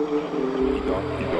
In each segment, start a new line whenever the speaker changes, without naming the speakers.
Keep going, keep going.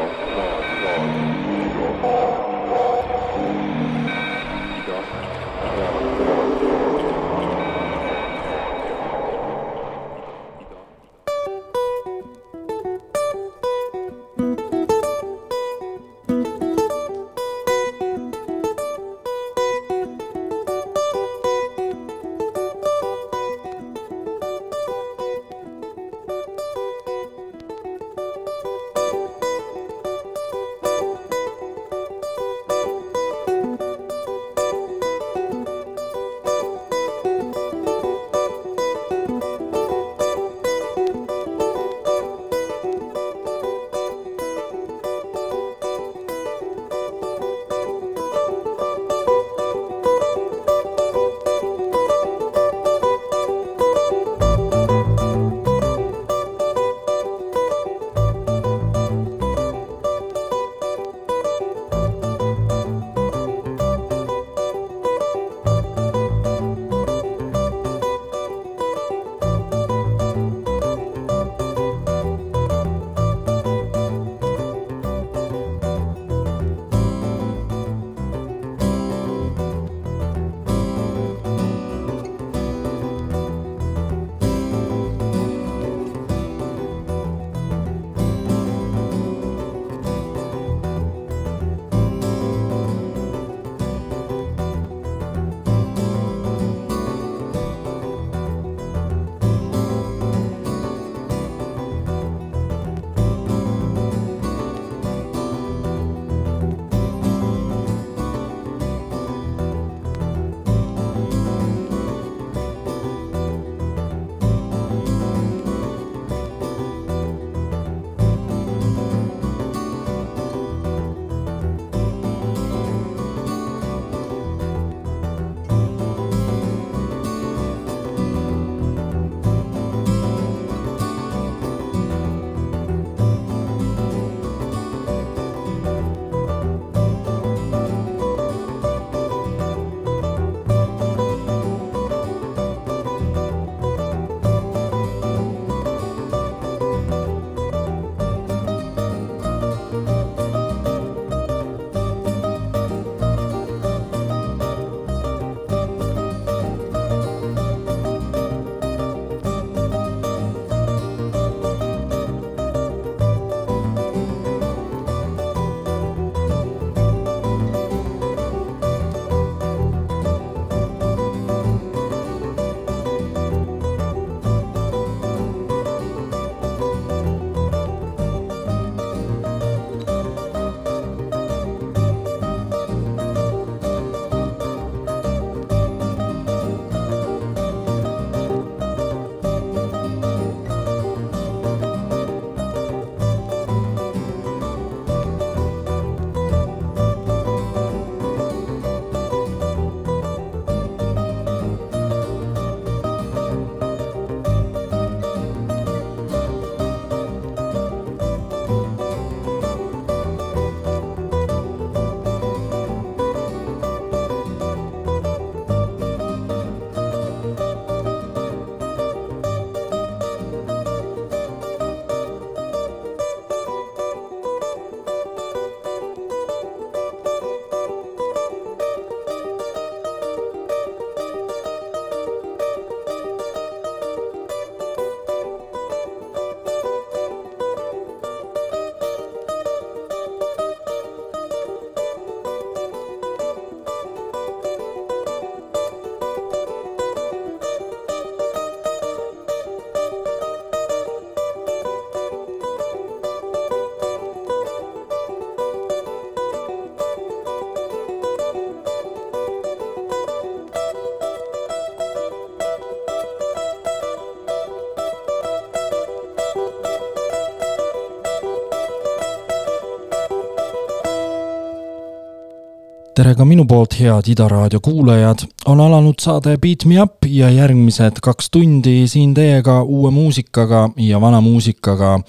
Tere ka minu poolt, head Ida raadio kuulajad. on alanud saade Beat me up ja järgmised kaks tundi siin teiega uue muusikaga ja vana muusikaga.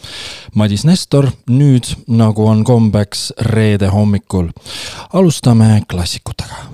Madis Nestor, nüüd nagu on kombeks reede hommikul. alustame klassikutega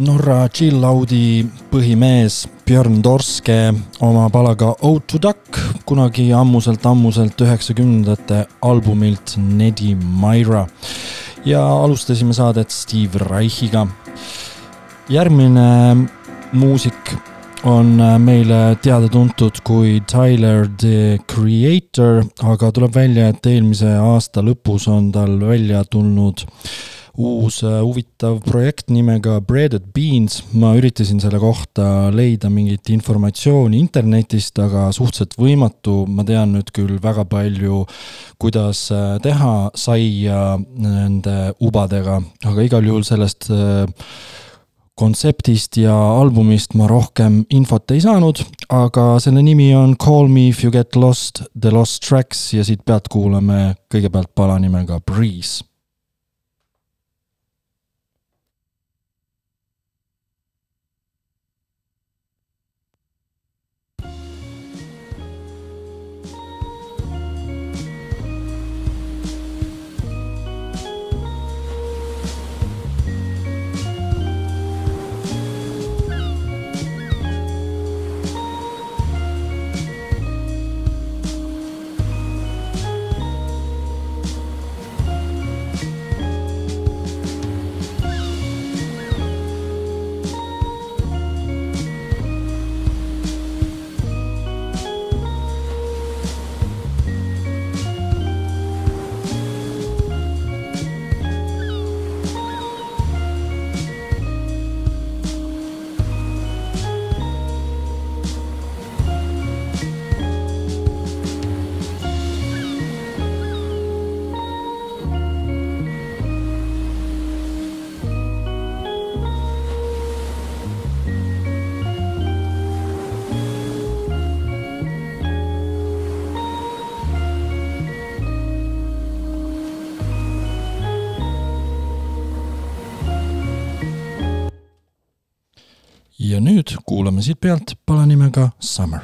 Norra chill-out'i põhimees Björn Torske oma palaga Out to Duck kunagi ammuselt-ammuselt üheksakümnendate albumilt Nedi Myra. ja alustasime saadet Steve Reichiga. järgmine muusik on meile teada-tuntud kui Tyler the Creator, aga tuleb välja, et eelmise aasta lõpus on tal välja tulnud uus äh, huvitav projekt nimega Breaded Beans. ma üritasin selle kohta leida mingit informatsiooni internetist, aga suhteliselt võimatu. ma tean nüüd küll väga palju, kuidas äh, teha saia nende ubadega, aga igal juhul sellest äh, kontseptist ja albumist ma rohkem infot ei saanud, aga selle nimi on Call me if you get lost, The Lost Tracks ja siit pealt kuulame kõigepealt pala nimega Breeze kuulame siit pealt pala nimega Summer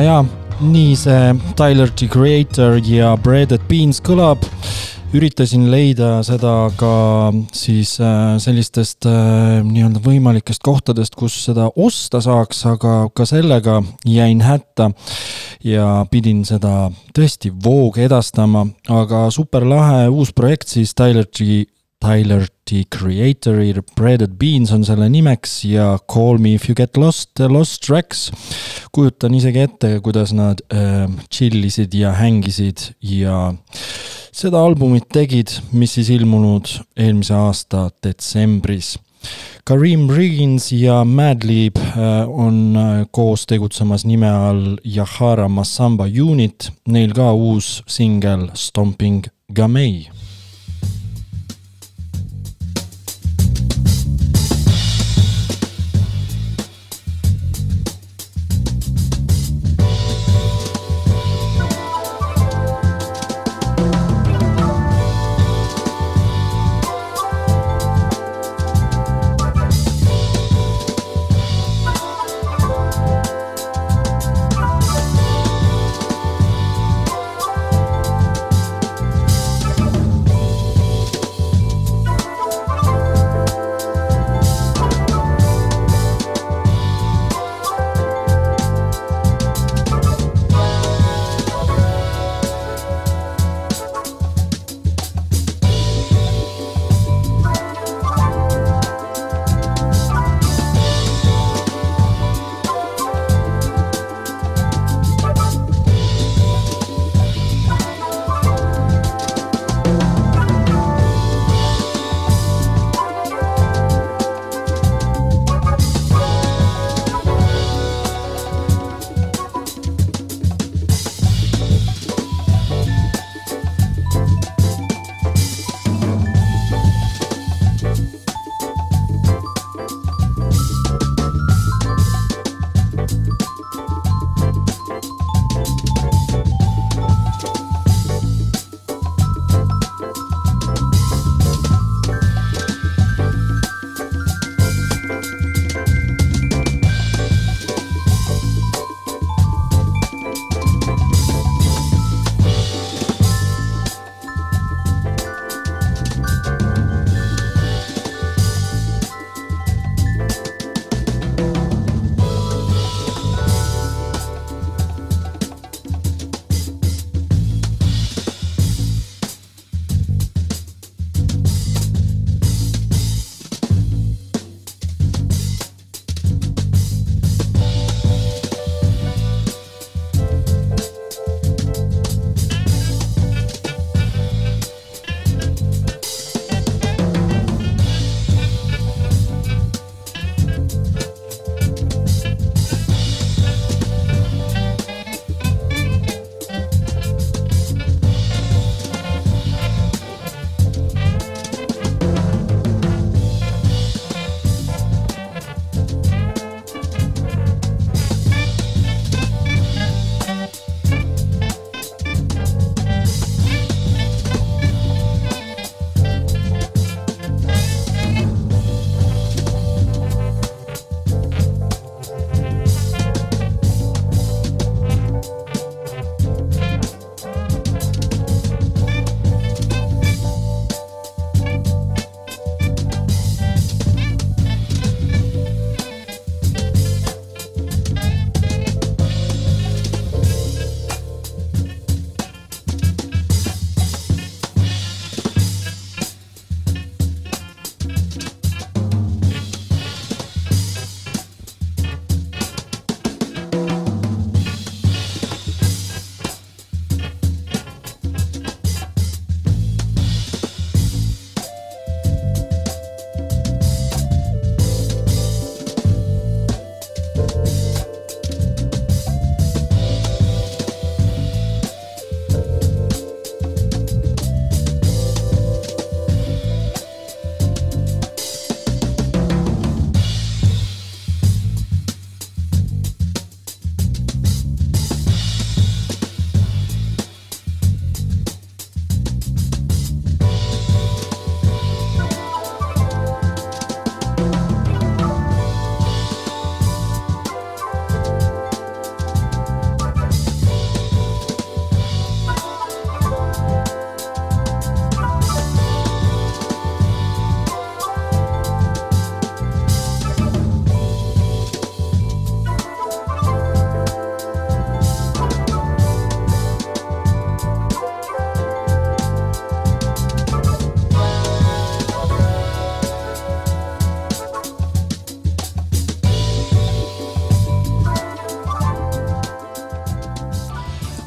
ja, ja nii see Tyler the Creator ja Breaded Beans kõlab. üritasin leida seda ka siis äh, sellistest äh, nii-öelda võimalikest kohtadest, kus seda osta saaks, aga ka sellega jäin hätta. ja pidin seda tõesti voog edastama, aga super lahe uus projekt siis Tyler the Tyler the Creator'i Breaded Beans on selle nimeks ja Call me if you get lost, Lost Tracks. kujutan isegi ette, kuidas nad äh, chill isid ja hängisid ja seda albumit tegid, mis siis ilmunud eelmise aasta detsembris. Kareem Riggins ja Madlib äh, on äh, koos tegutsemas nime all Yahara Massamba Unit, neil ka uus singel Stomping Gamay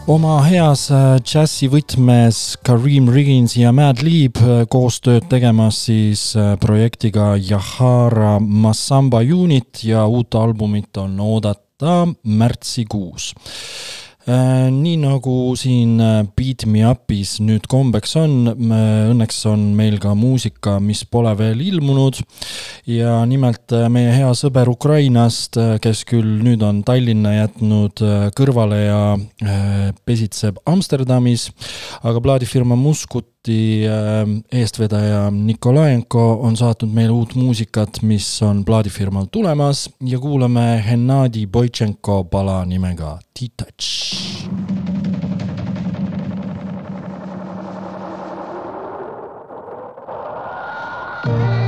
oma heas äh, džässi võtmes Kareem Riggins ja Mad Liib äh, koostööd tegemas siis äh, projektiga Yahara Massamba Unit ja uut albumit on oodata märtsikuus nii nagu siin äh, Beat Me Up'is nüüd kombeks on, õnneks on meil ka muusika, mis pole veel ilmunud. ja nimelt äh, meie hea sõber Ukrainast, kes küll nüüd on Tallinna jätnud kõrvale ja pesitseb Amsterdamis, aga plaadifirma Muskut samuti ähm, eestvedaja Nikolajenko on saatnud meile uut muusikat, mis on plaadifirmal tulemas ja kuulame Hennadi Boitšenko pala nimega T-Touch. kõlamas,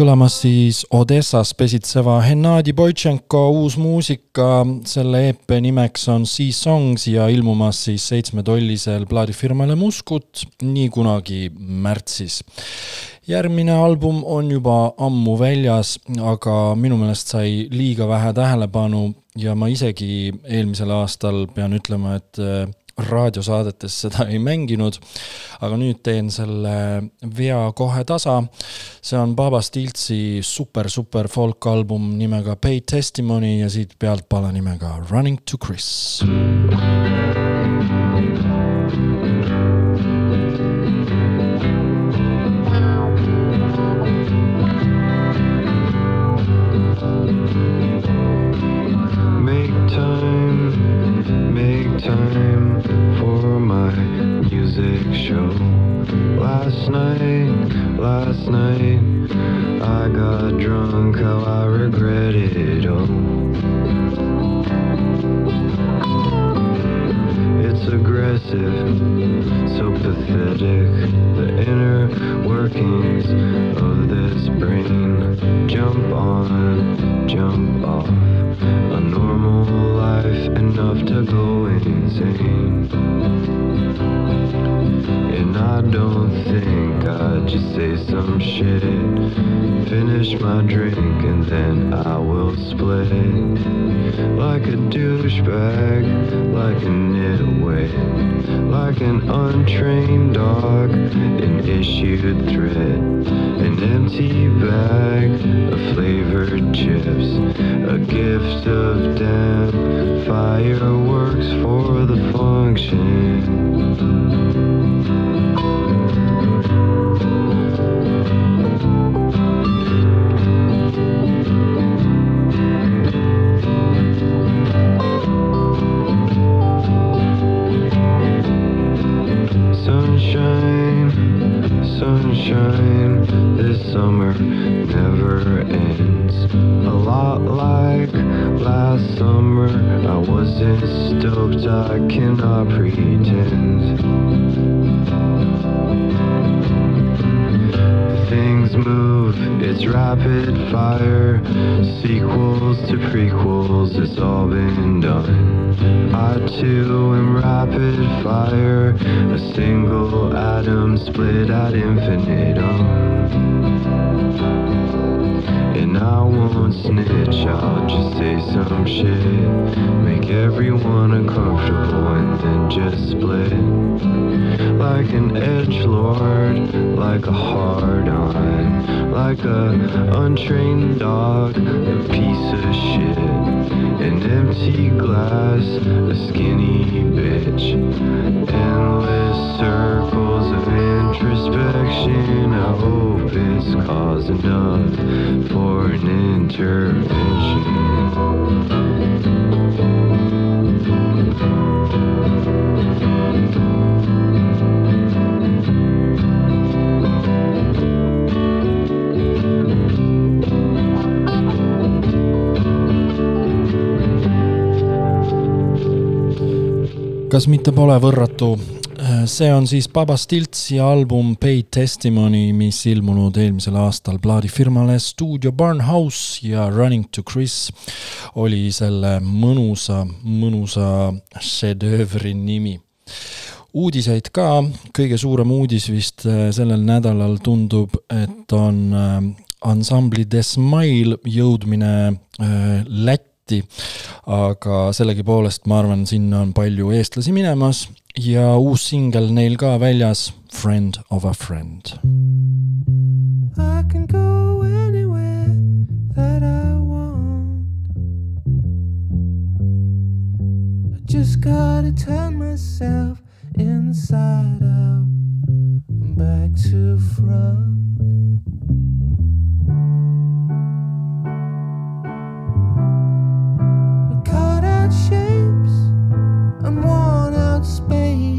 kõlamas siis Odessas pesitseva Hennadi Boitšenko uus muusika. selle EP nimeks on Sea Songs ja ilmumas siis seitsmetollisel plaadifirmale Muskut nii kunagi märtsis. järgmine album on juba ammu väljas, aga minu meelest sai liiga vähe tähelepanu ja ma isegi eelmisel aastal pean ütlema, et raadiosaadetes seda ei mänginud. aga nüüd teen selle vea kohe tasa. see on Baba Stiltsi super, super folk album nimega Pay Testimony ja siit pealt pala nimega Running to Chris.
Douchebag, like a nitwit, like an untrained dog, an issued threat. An empty bag of flavored chips, a gift of damn fireworks for the function. Stoked, I cannot pretend. Things move, it's rapid fire. Sequels to prequels, it's all been done. I too am rapid fire, a single atom split at infinitum. Won't snitch, I'll just say some shit. Make everyone uncomfortable and then just split. Like an edge lord, like a hard on, like a untrained dog, a piece of shit. An empty glass, a skinny bitch. Endless circles of introspection. I hope it's cause enough for an
kas mitte pole võrratu? see on siis Baba Stiltsi album Paid Testimony, mis ilmunud eelmisel aastal plaadifirmale Studio Barnhouse ja Running to Chris oli selle mõnusa, mõnusa šedöövri nimi uudiseid ka, kõige suurem uudis vist äh, sellel nädalal tundub, et on äh, ansambli The Smile jõudmine äh, Lätti. aga sellegipoolest ma arvan, sinna on palju eestlasi minemas ja uus singel neil ka väljas, Friend of a Friend. I can go anywhere that I want. I just gotta turn myself inside out back to front. Shapes and worn out spaces.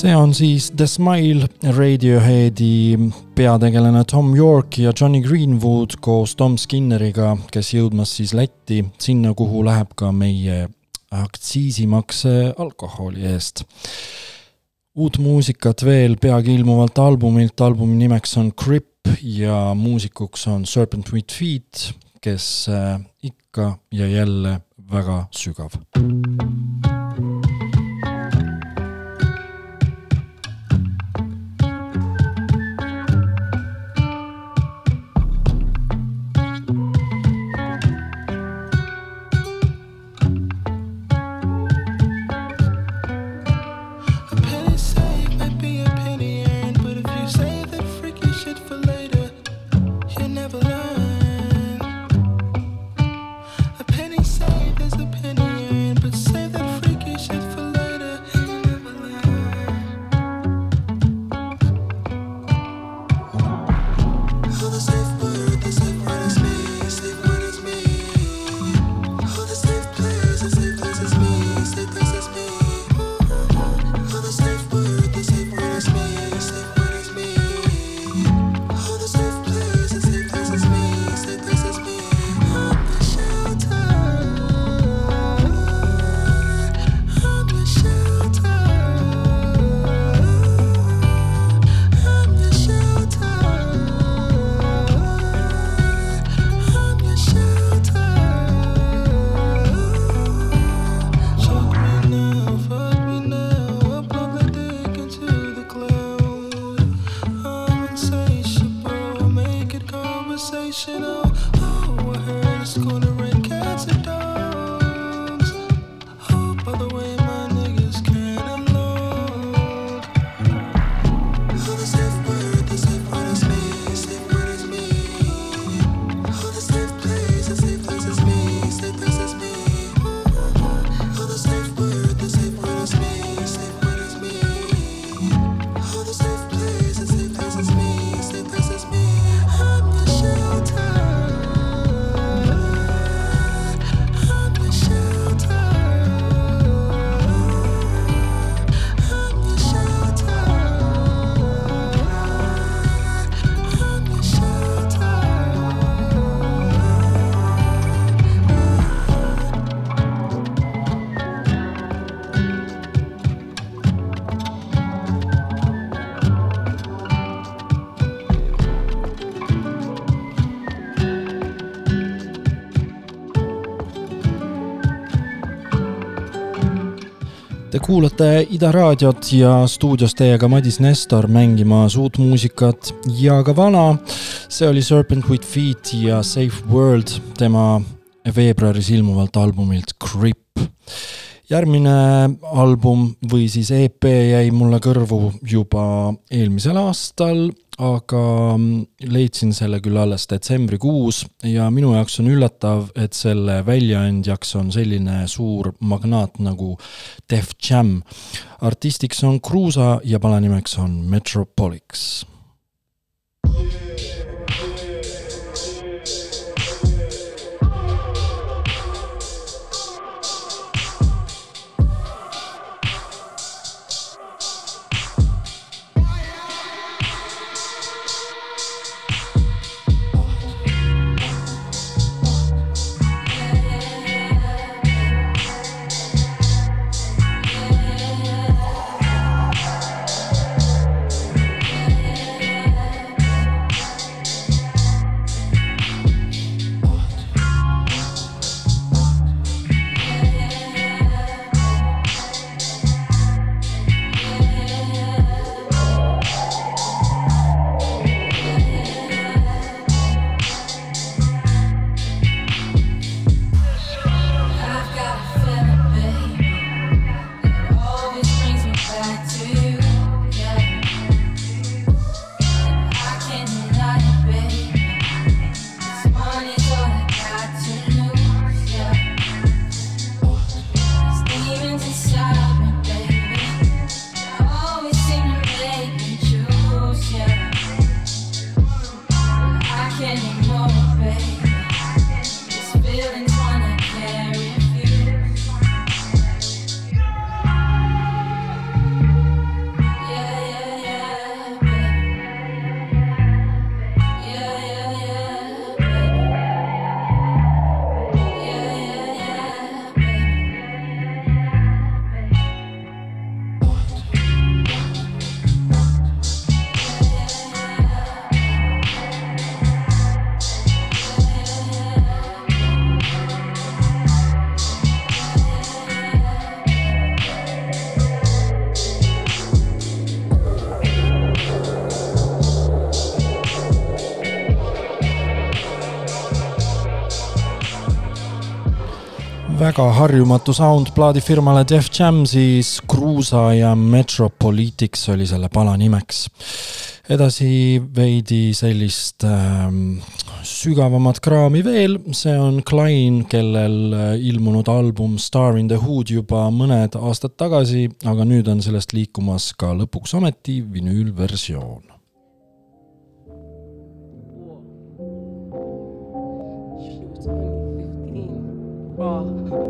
See on siis The Smile, Radioheadi peategelane Tom York ja Johnny Greenwood koos Tom Skinneriga, kes jõudmas siis Lätti, sinna, kuhu läheb ka meie aktsiisimakse alkoholi eest. uut muusikat veel peagi ilmuvalt albumilt, albumi nimeks on Grip ja muusikuks on Serpent with Feet, kes äh, ikka ja jälle väga sügav. Te kuulate Ida raadiot ja stuudios teiega Madis Nestor mängimas uut muusikat ja ka vana. see oli Serpent with Feet ja Safe World tema veebruaris ilmuvalt albumilt Grip. järgmine album või siis EP jäi mulle kõrvu juba eelmisel aastal aga mm, leidsin selle küll alles detsembrikuus ja minu jaoks on üllatav, et selle väljaandjaks on selline suur magnaat nagu Def Jam. artistiks on Kruusa ja pala nimeks on Metropolix väga harjumatu sound plaadifirmale Def Jam, siis Kruusa ja Metropolitics oli selle pala nimeks. edasi veidi sellist äh, sügavamat kraami veel, see on Klein, kellel äh, ilmunud album Star in the Hood juba mõned aastad tagasi, aga nüüd on sellest liikumas ka lõpuks ometi vinüülversioon ball.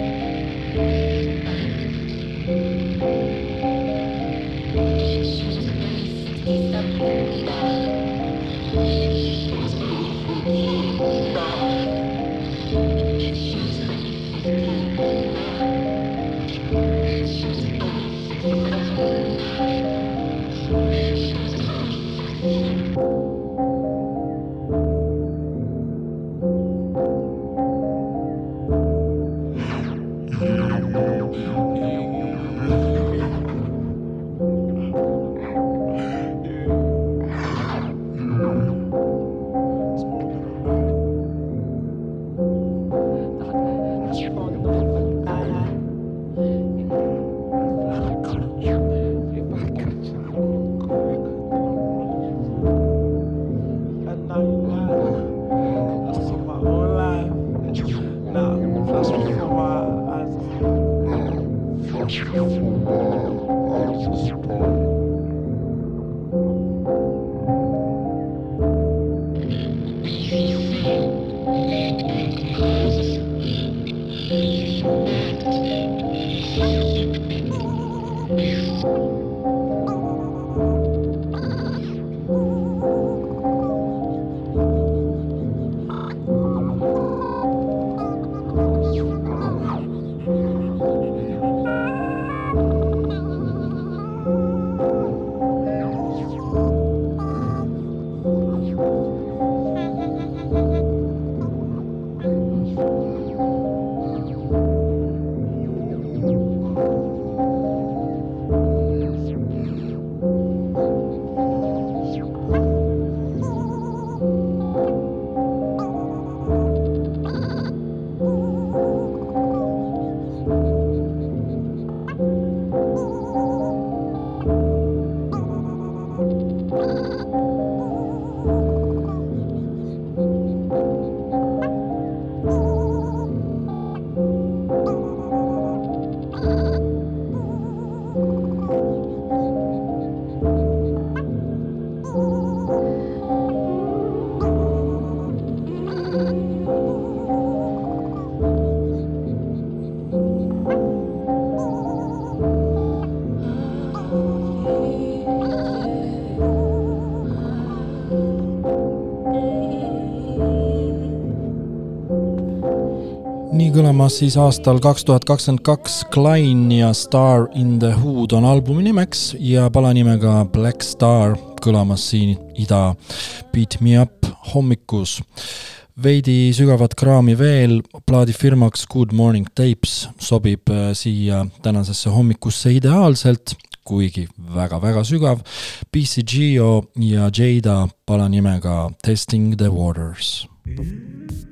siis aastal kaks tuhat kakskümmend kaks Klein ja Star in the Hood on albumi nimeks ja pala nimega Black Star kõlamas siin ida Beat Me Up hommikus. veidi sügavat kraami veel, plaadifirmaks Good Morning Tapes sobib äh, siia tänasesse hommikusse ideaalselt, kuigi väga-väga sügav. BCGO ja Jada pala nimega Testing the Waters. Mm -hmm.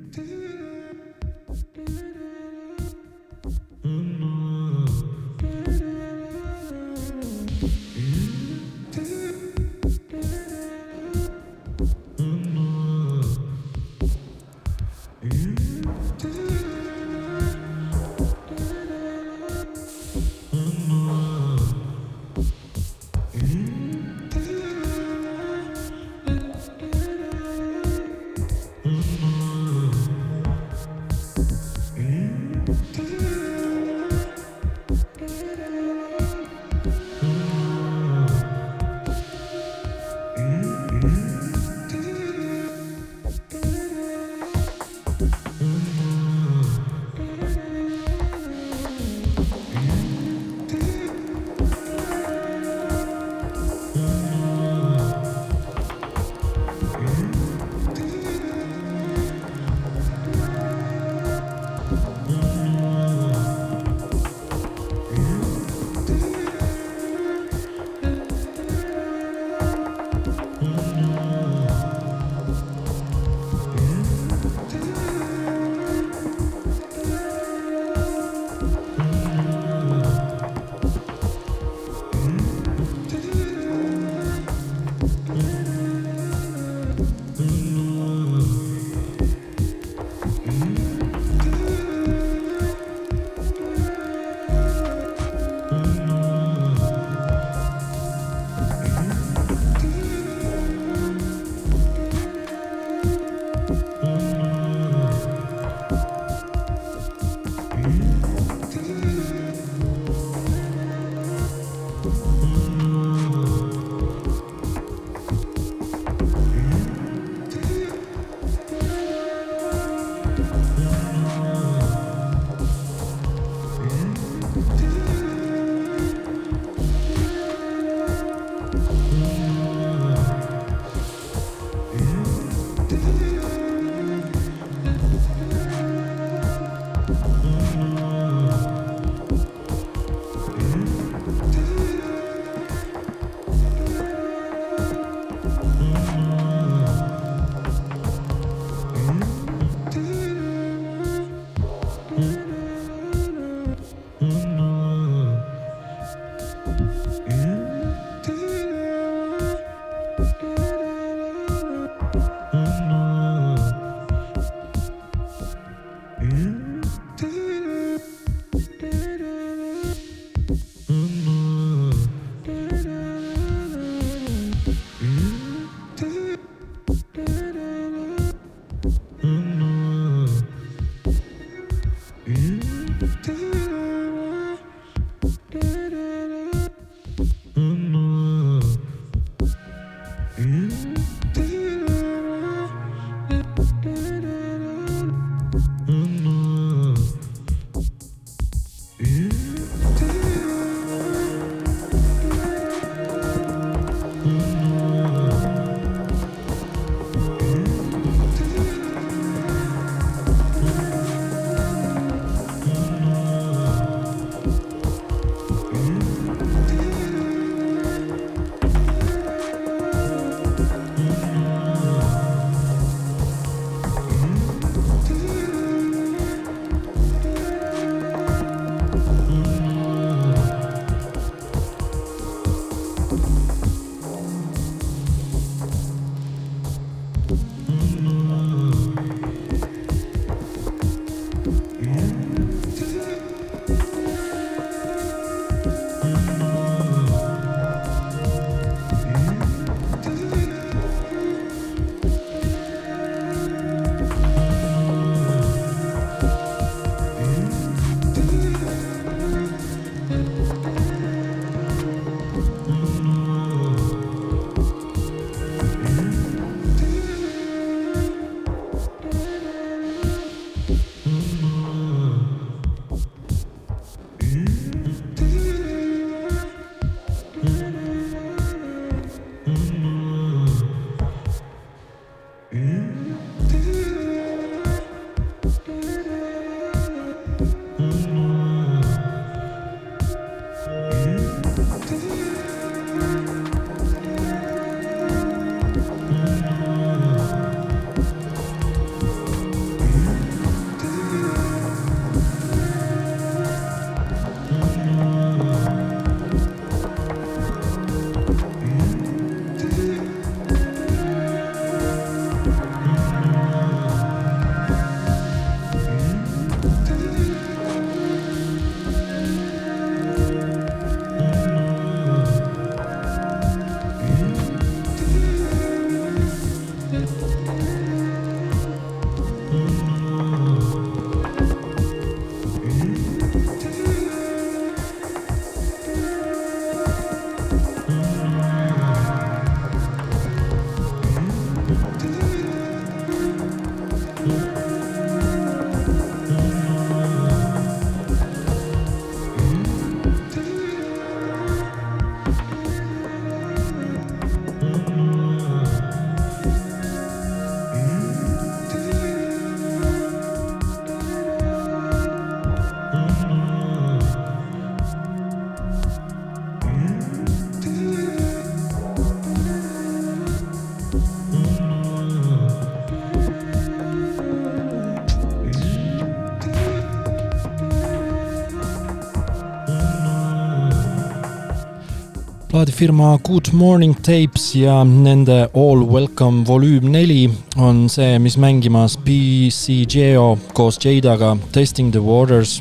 Plaadifirma Good Morning Tapes ja nende All Welcome volüüm neli on see, mis mängimas BC Geo koos Jadaga Testing the Waters.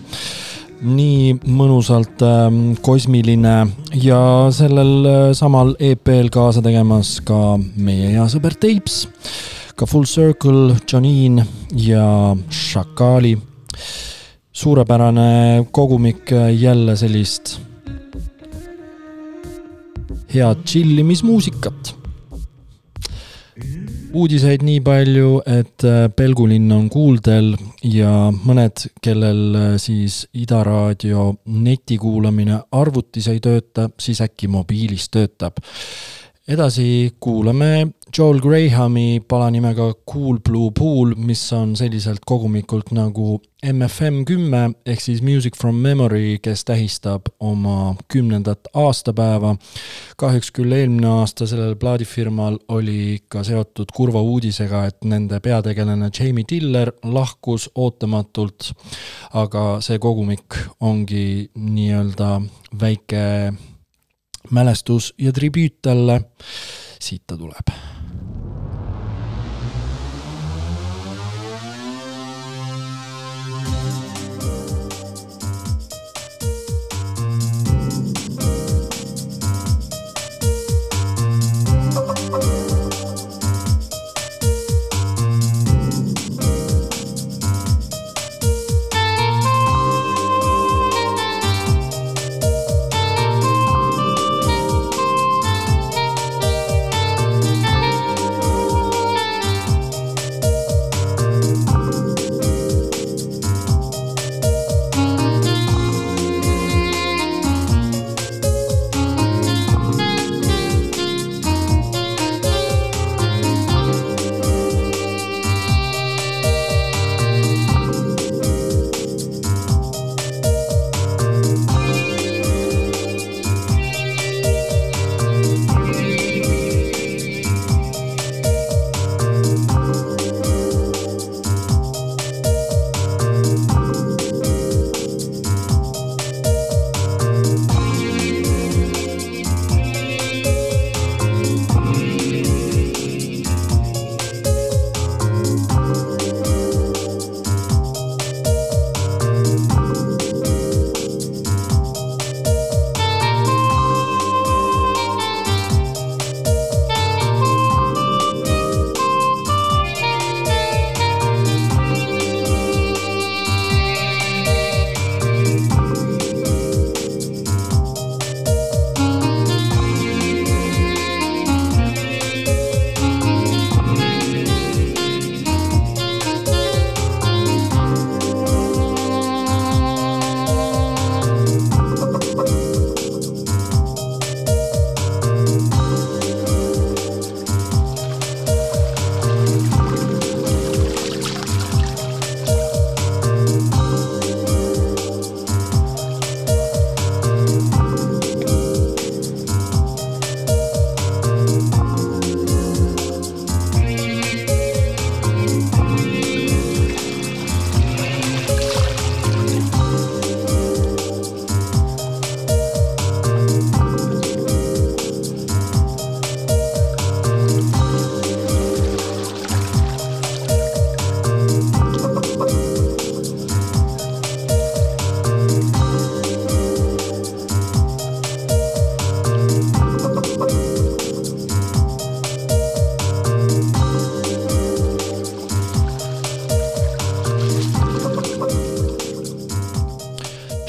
nii mõnusalt äh, kosmiline ja sellel äh, samal EP-l kaasa tegemas ka meie hea sõber Tapes, ka Full Circle, Janine ja Shakali. suurepärane kogumik jälle sellist head tšillimismuusikat. uudiseid nii palju, et äh, Pelgulinn on kuuldel ja mõned, kellel äh, siis Ida Raadio netikuulamine arvutis ei tööta, siis äkki mobiilis töötab. Edasi kuulame Joel Grahami pala nimega Cool Blue Pool, mis on selliselt kogumikult nagu MFM kümme ehk siis Music from Memory, kes tähistab oma kümnendat aastapäeva. kahjuks küll eelmine aasta sellel plaadifirmal oli ka seotud kurva uudisega, et nende peategelane Jamie Diller lahkus ootamatult. aga see kogumik ongi nii-öelda väike mälestus ja tribüüt talle. siit ta tuleb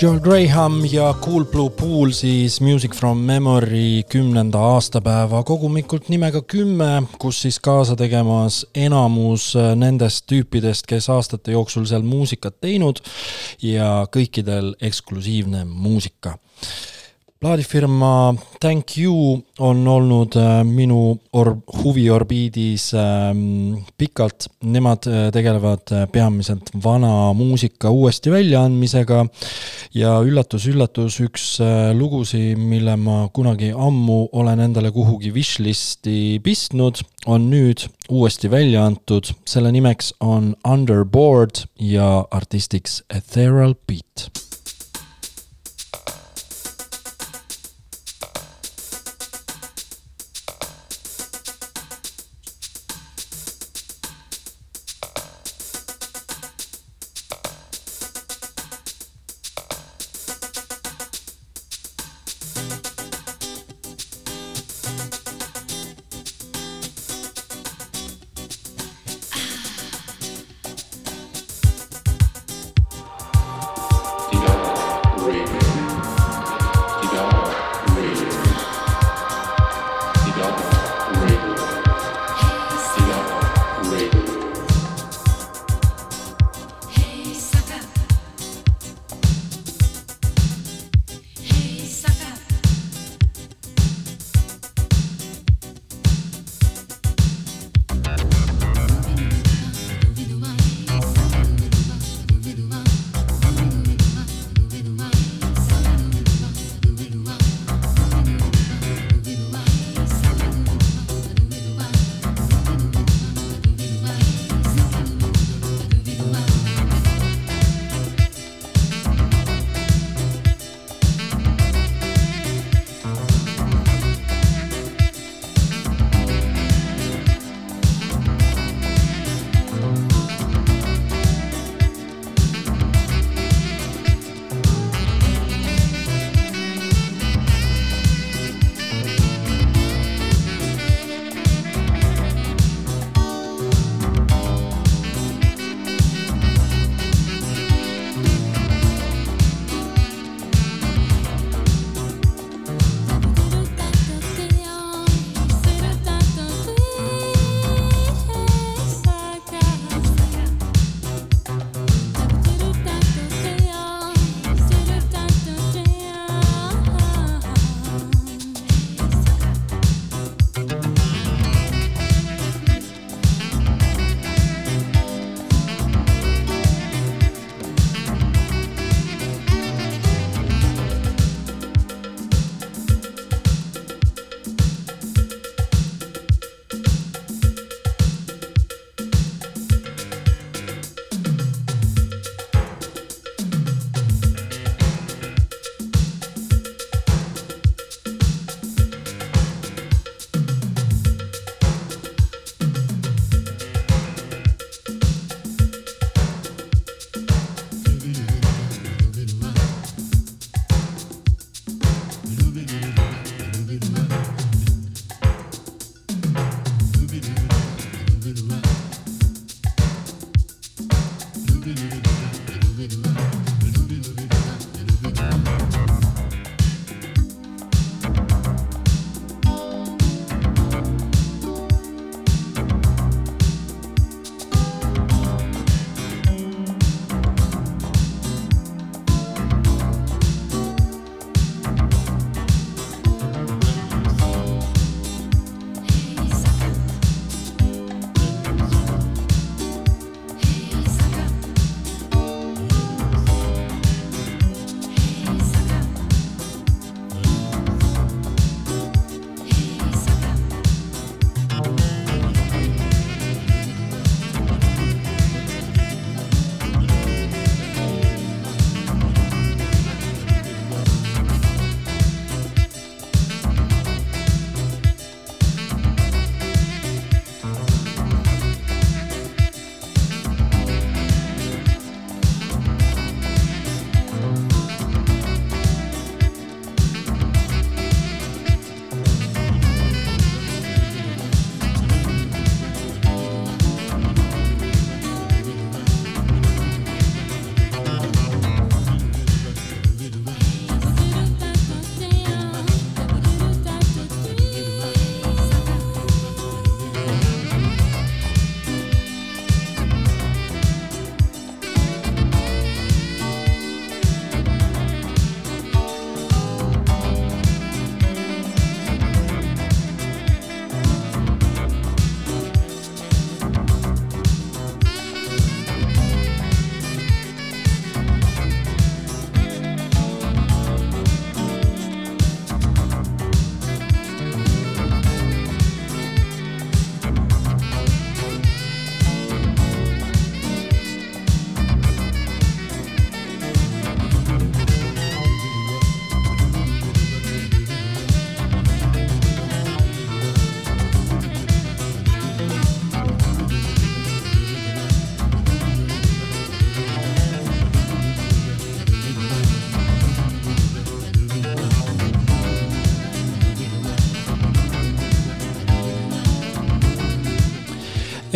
Joel Graham ja Cool Blue Pool siis Music from Memory kümnenda aastapäeva kogumikult nimega Kümme, kus siis kaasa tegemas enamus nendest tüüpidest, kes aastate jooksul seal muusikat teinud ja kõikidel eksklusiivne muusika. Plaadifirma Thank You on olnud äh, minu or-, huviorbiidis ähm, pikalt, nemad äh, tegelevad äh, peamiselt vana muusika uuesti väljaandmisega. Ja üllatus-üllatus, üks lugusi, mille ma kunagi ammu olen endale kuhugi wishlist'i pistnud, on nüüd uuesti välja antud, selle nimeks on Underboard ja artistiks Ethereal Beat free.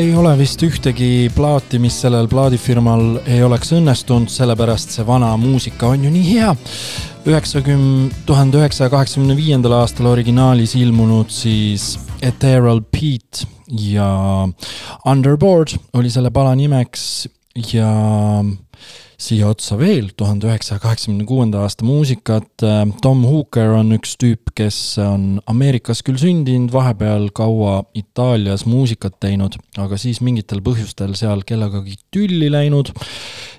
Ei ole vist ühtegi plaati, mis sellel plaadifirmal ei oleks õnnestunud, sellepärast see vana muusika on ju nii hea. üheksakümne, tuhande üheksasaja kaheksakümne viiendal aastal originaalis ilmunud siis Ethereal Pete ja Underboard oli selle pala nimeks ja siia otsa veel tuhande üheksasaja kaheksakümne kuuenda aasta muusikat. Tom Hooker on üks tüüp, kes on Ameerikas küll sündinud, vahepeal kaua Itaalias muusikat teinud, aga siis mingitel põhjustel seal kellegagi tülli läinud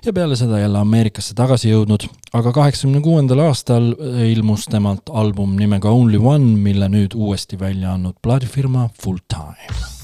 ja peale seda jälle Ameerikasse tagasi jõudnud. aga kaheksakümne kuuendal aastal ilmus temalt album nimega Only One, mille nüüd uuesti välja andnud plaadifirma Full Time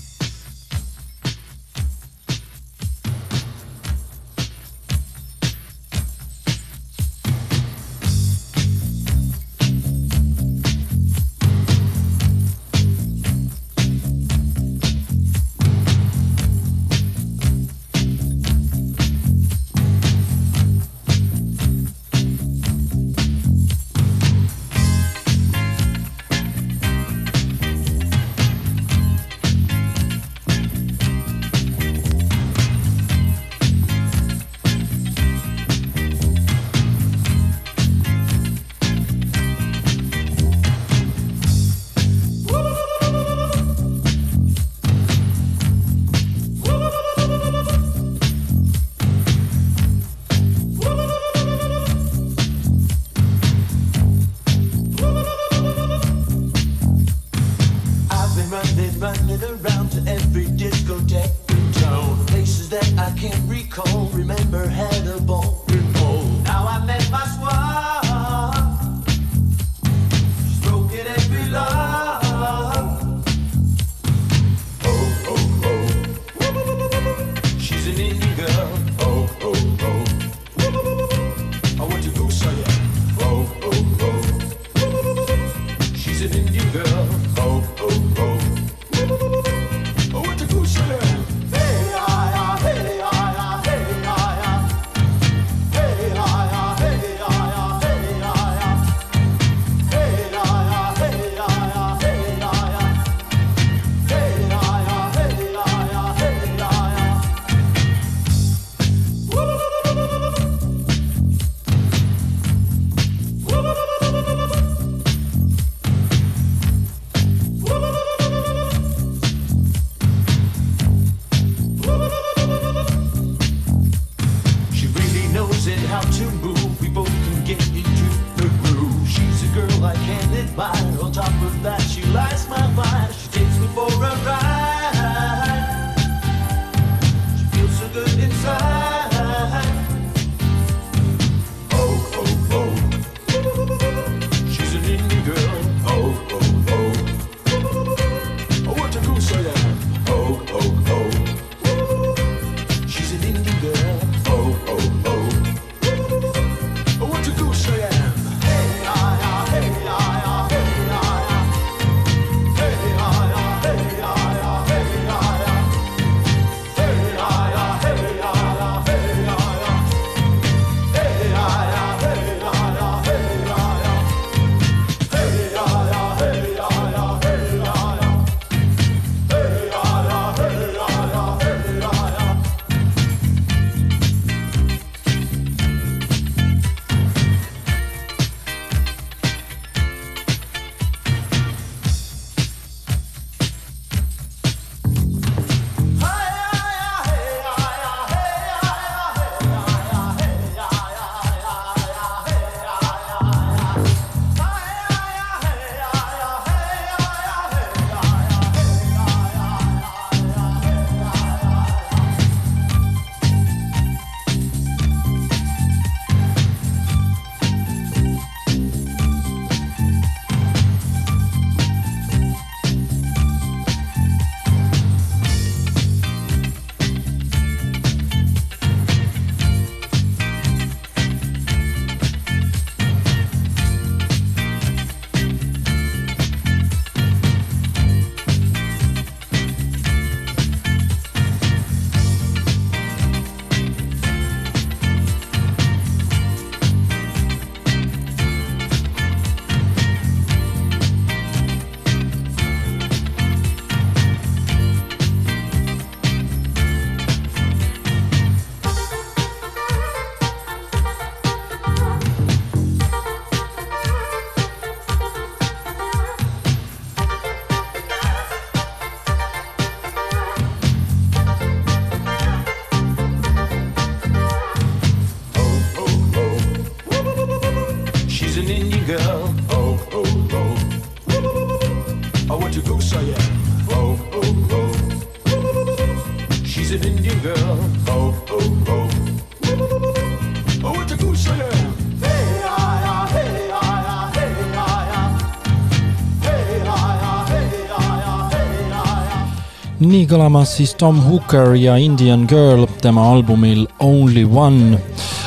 nii kõlamas siis Tom Hooker ja Indian Girl tema albumil Only One.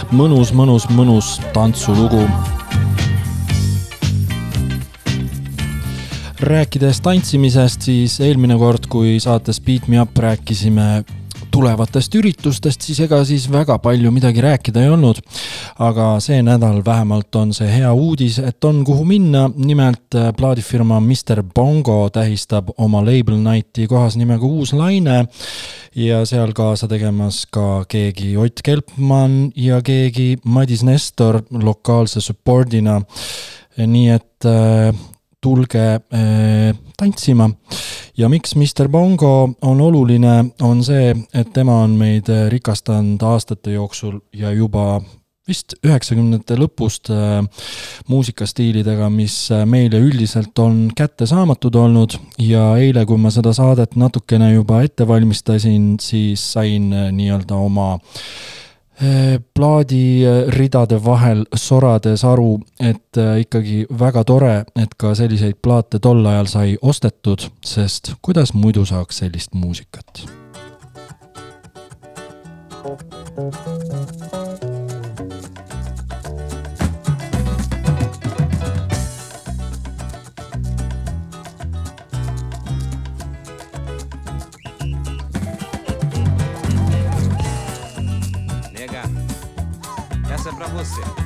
mõnus, mõnus, mõnus tantsulugu. rääkides tantsimisest, siis eelmine kord, kui saates Beat Me Up rääkisime tulevatest üritustest, siis ega siis väga palju midagi rääkida ei olnud. Aga see nädal vähemalt on see hea uudis, et on kuhu minna, nimelt äh, plaadifirma Mr Bongo tähistab oma Label Nighti kohas nimega Uus Laine ja seal kaasa tegemas ka keegi Ott Kelpmann ja keegi Madis Nestor lokaalse support'ina. nii et äh, tulge äh, tantsima. ja miks Mr Bongo on oluline, on see, et tema on meid äh, rikastanud aastate jooksul ja juba vist üheksakümnendate lõpust äh, muusikastiilidega, mis äh, meile üldiselt on kättesaamatud olnud ja eile, kui ma seda saadet natukene juba ette valmistasin, siis sain äh, nii-öelda oma plaadiridade vahel sorades aru, et ikkagi väga tore, et ka selliseid plaate tol ajal sai ostetud, sest kuidas muidu saaks sellist muusikat?
Nega, pra você.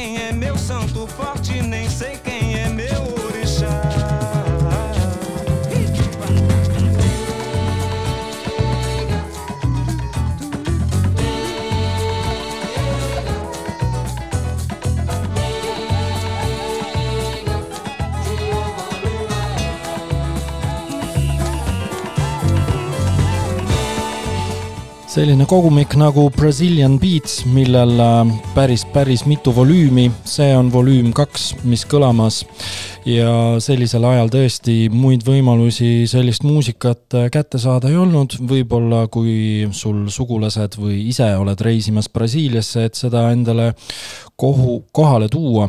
Quem é meu santo forte, nem sei quem
selline kogumik nagu Brazilian Beats, millel äh, päris, päris mitu volüümi, see on volüüm kaks, mis kõlamas. ja sellisel ajal tõesti muid võimalusi sellist muusikat äh, kätte saada ei olnud, võib-olla kui sul sugulased või ise oled reisimas Brasiiliasse, et seda endale kohu, kohale tuua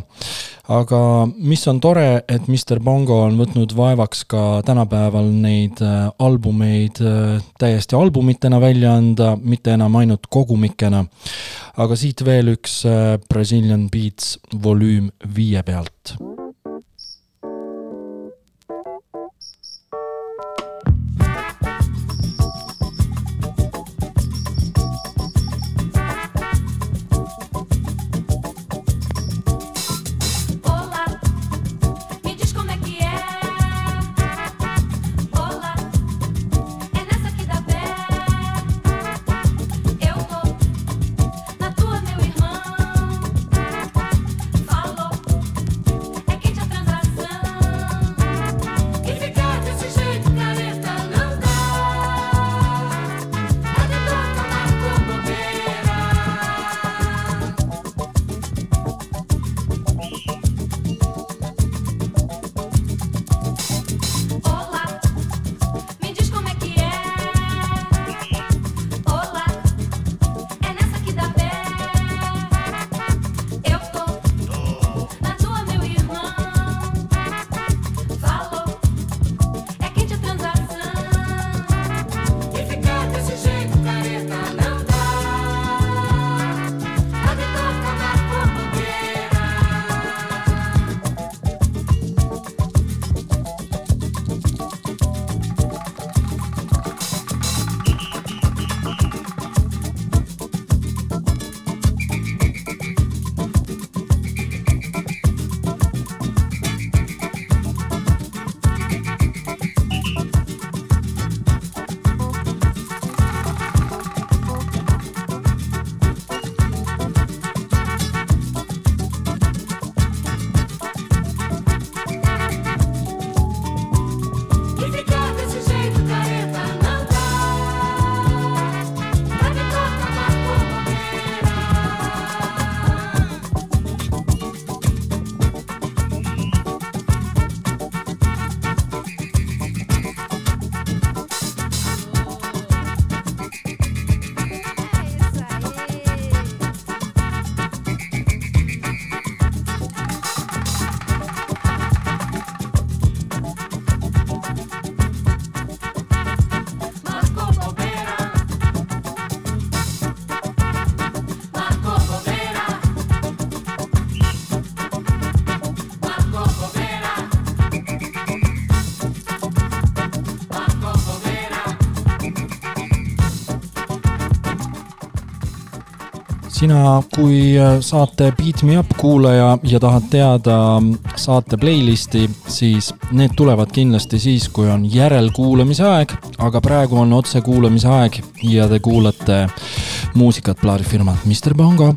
aga mis on tore, et Mr Bongo on võtnud vaevaks ka tänapäeval neid äh, albumeid äh, täiesti albumitena välja anda, mitte enam ainult kogumikena. aga siit veel üks äh, Brazilian Beats volüüm viie pealt sina, kui äh, saate Beat Me Up kuulaja ja tahad teada mm, saate playlisti, siis need tulevad kindlasti siis, kui on järelkuulamise aeg, aga praegu on otsekuulamise aeg ja te kuulate muusikat plaadifirmalt Mr Bongo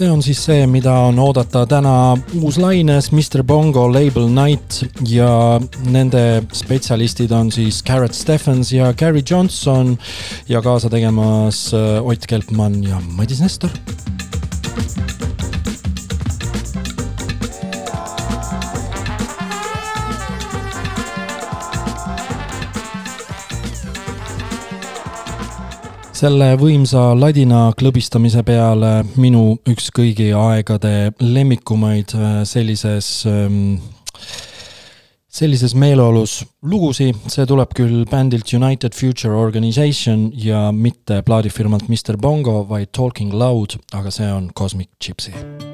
see on siis see, mida on oodata täna uuslaines Mr Bongo Label Night ja nende spetsialistid on siis Garrett Stephens ja Gary Johnson ja kaasa tegemas äh, Ott Kelpmann ja Madis Nestor selle võimsa ladina klõbistamise peale minu üks kõigi aegade lemmikumaid äh, sellises ähm, sellises meeleolus lugusid, see tuleb küll bändilt United Future Organization ja mitte plaadifirmalt Mr Bongo, vaid Talking Loud, aga see on Cosmic Gypsy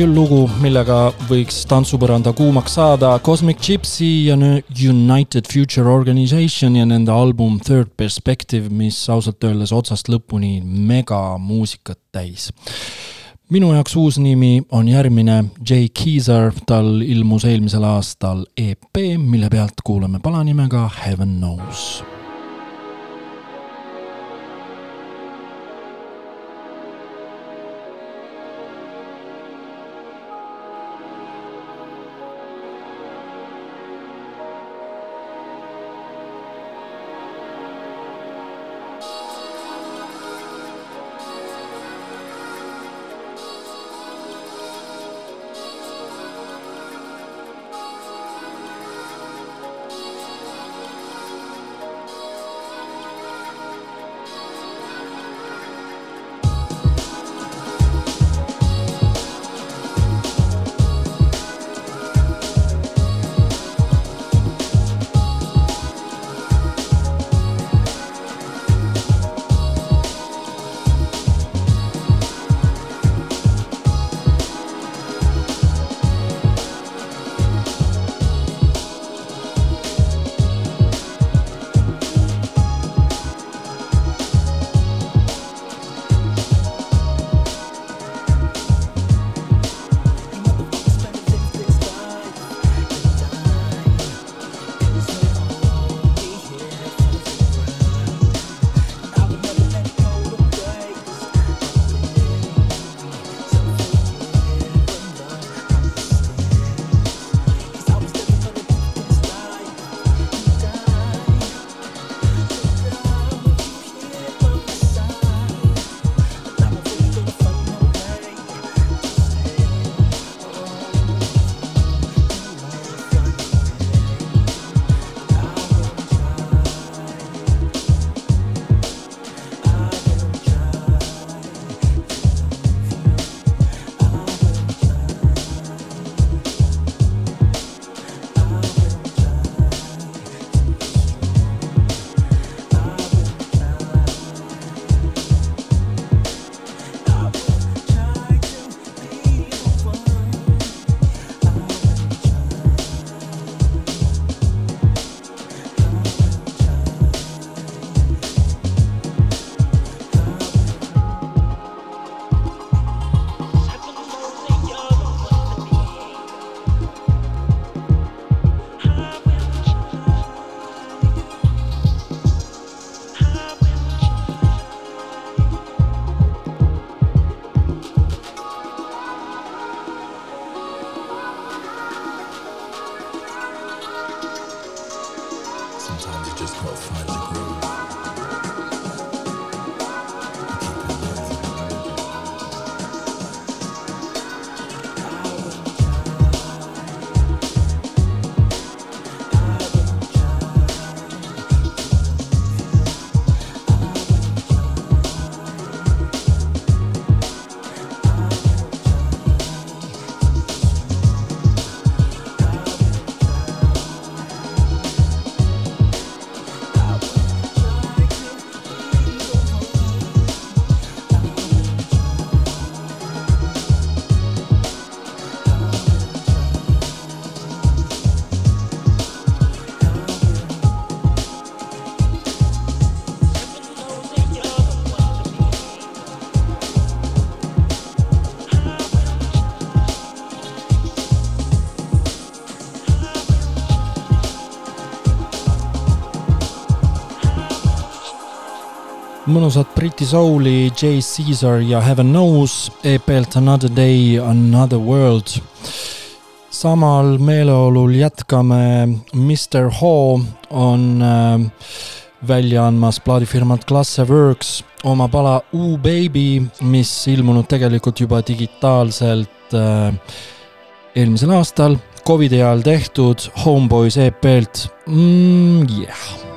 küll lugu, millega võiks tantsupõranda kuumaks saada. Cosmic Gypsy ja United Future Organization ja nende album Third Perspective, mis ausalt öeldes otsast lõpuni megamuusikat täis. Minu jaoks uus nimi on järgmine, Jay Keezer, tal ilmus eelmisel aastal EP, mille pealt kuulame pala nimega Heaven Knows mõnusat Briti souli, J Caesar ja Heaven Knows EP-lt Another Day, Another World. samal meeleolul jätkame, Mr Ho on äh, välja andmas plaadifirmalt Klasse Works oma pala U Baby, mis ilmunud tegelikult juba digitaalselt äh, eelmisel aastal, Covidi ajal tehtud Homeboys EP-lt mm,. Yeah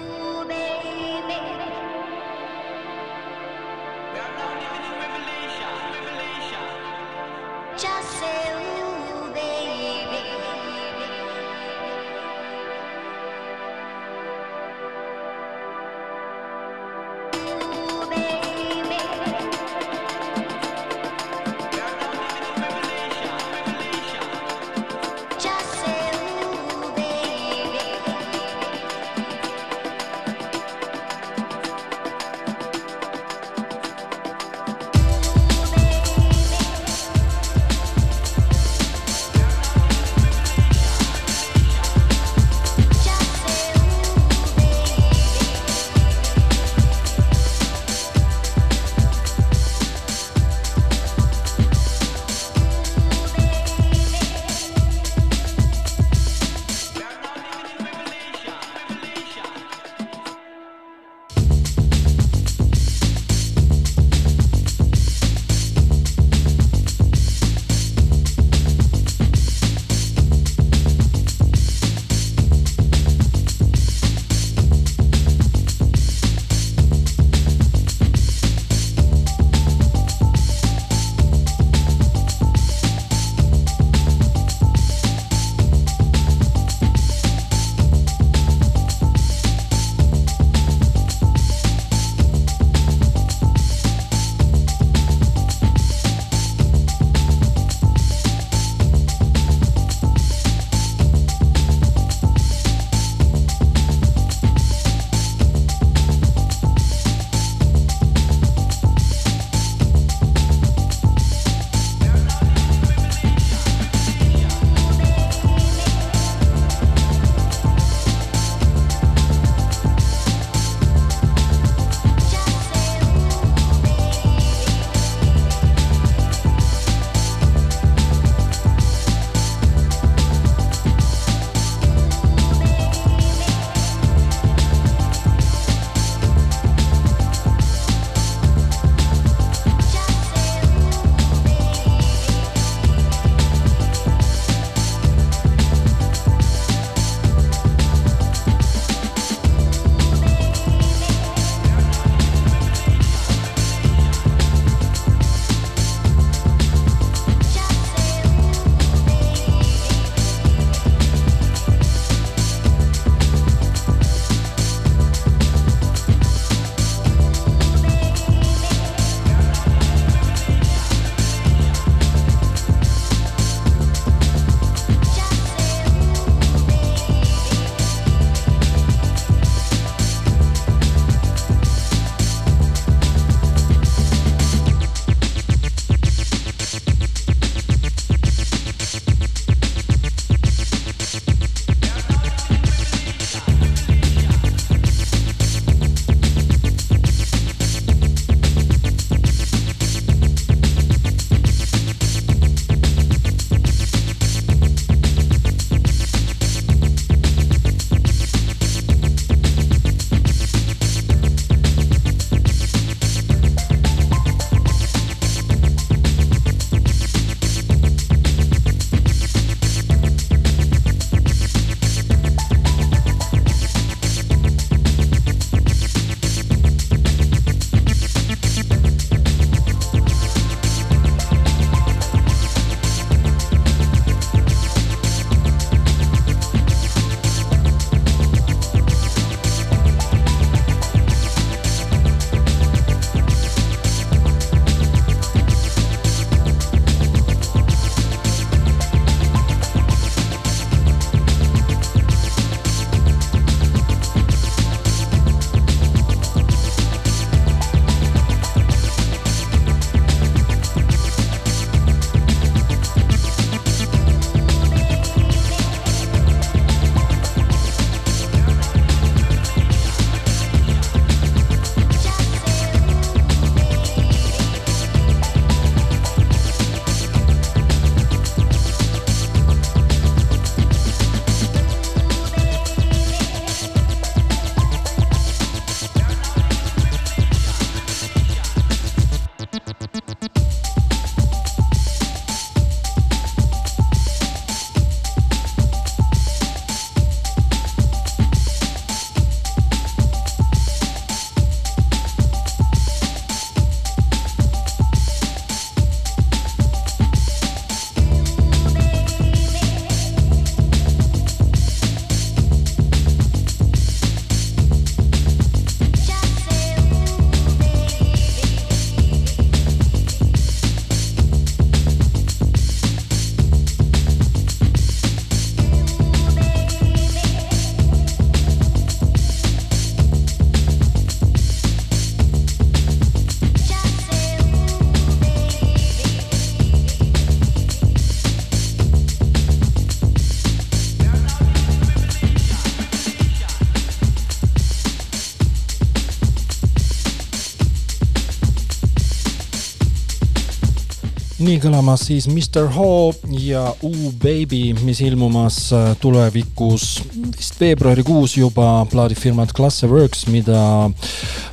nii kõlamas siis Mr Ho ja Ooh Baby, mis ilmumas äh, tulevikus vist veebruarikuus juba plaadifirmad Classeworks, mida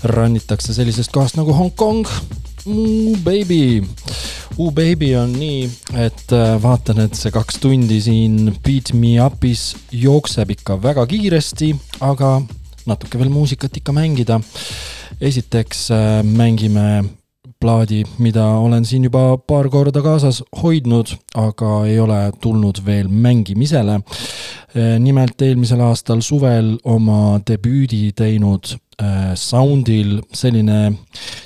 rannitakse sellisest kohast nagu Hongkong. Ooh Baby, Ooh Baby on nii, et äh, vaatan, et see kaks tundi siin Beat Me Up'is jookseb ikka väga kiiresti, aga natuke veel muusikat ikka mängida. esiteks äh, mängime plaadi, mida olen siin juba paar korda kaasas hoidnud, aga ei ole tulnud veel mängimisele. nimelt eelmisel aastal suvel oma debüüdi teinud äh, Soundil selline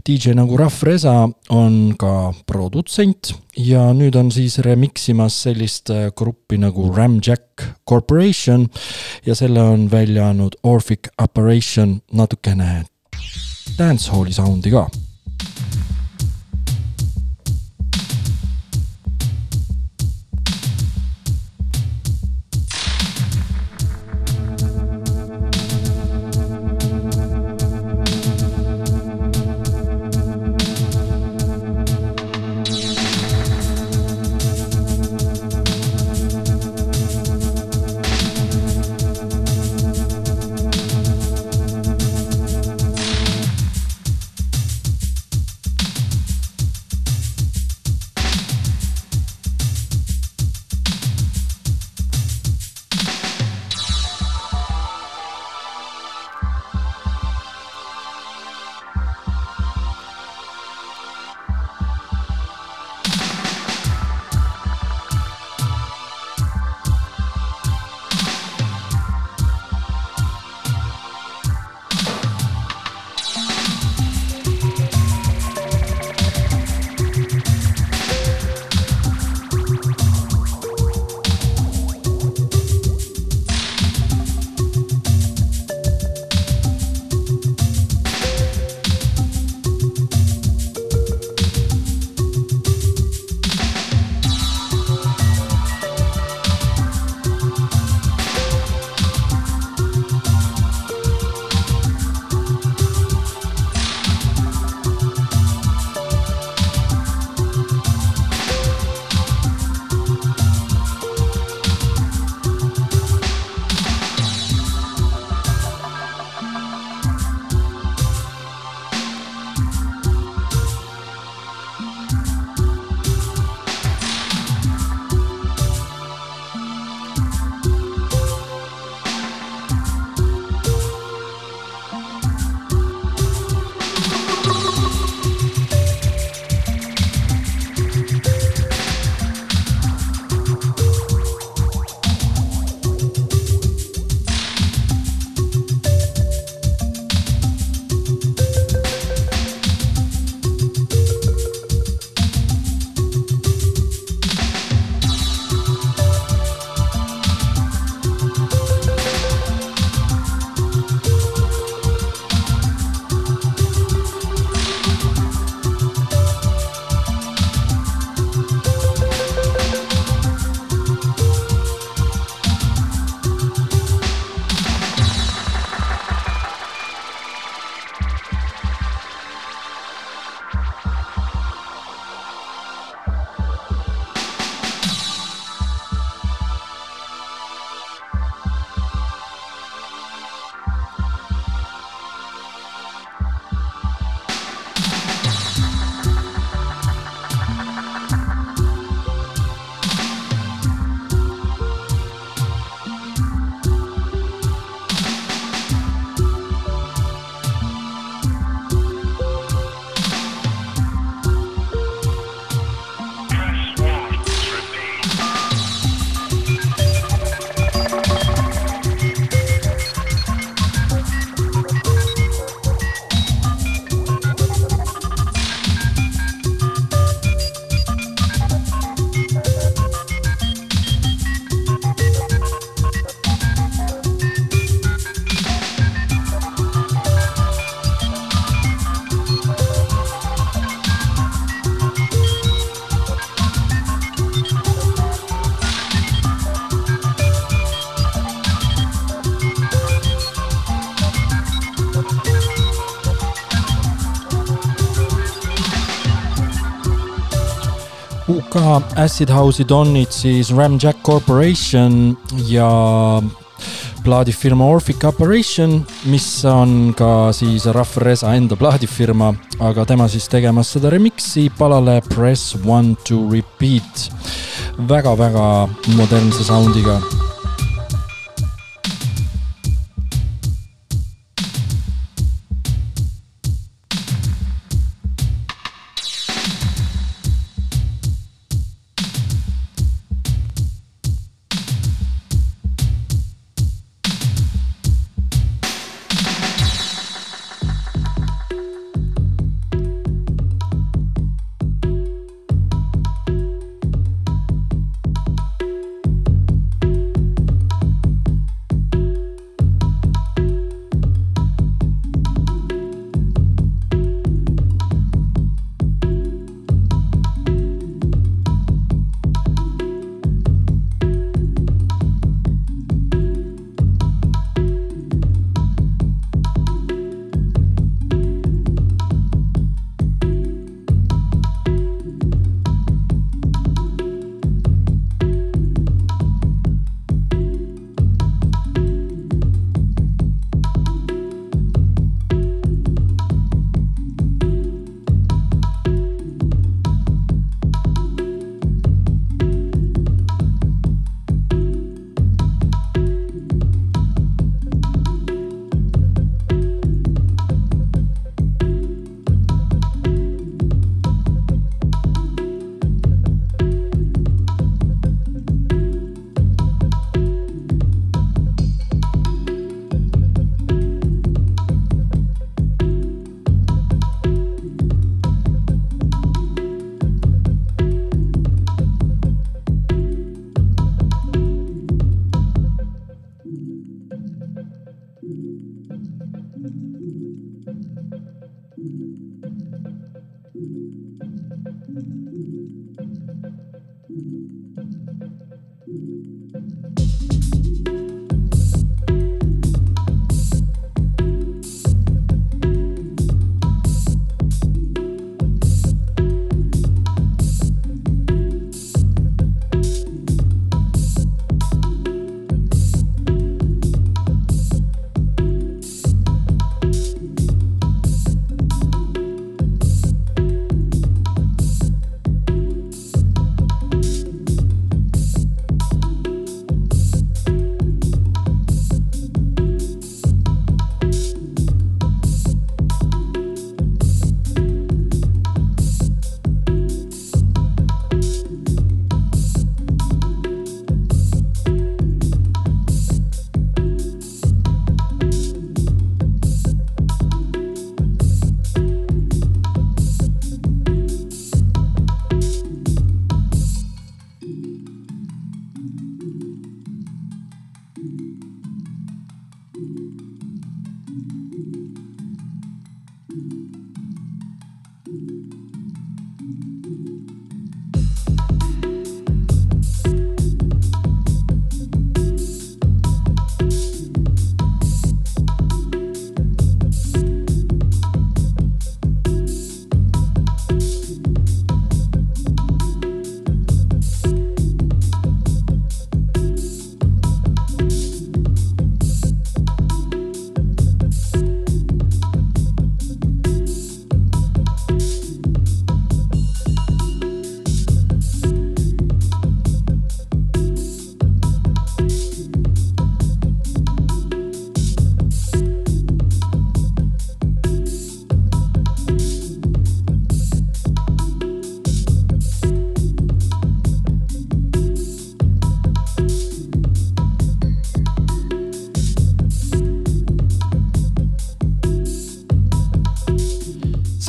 DJ nagu Raf Reza on ka produtsent ja nüüd on siis remix imas sellist äh, gruppi nagu Ramjack Corporation ja selle on välja andnud Orphic Operation natukene dancehalli soundi ka UK Acid House'i tonnid siis Ramjack Corporation ja plaadifirma Orphic Operation, mis on ka siis Rahv Reza enda plaadifirma, aga tema siis tegemas seda remix'i palale Press One to Repeat väga,. väga-väga modernse sound'iga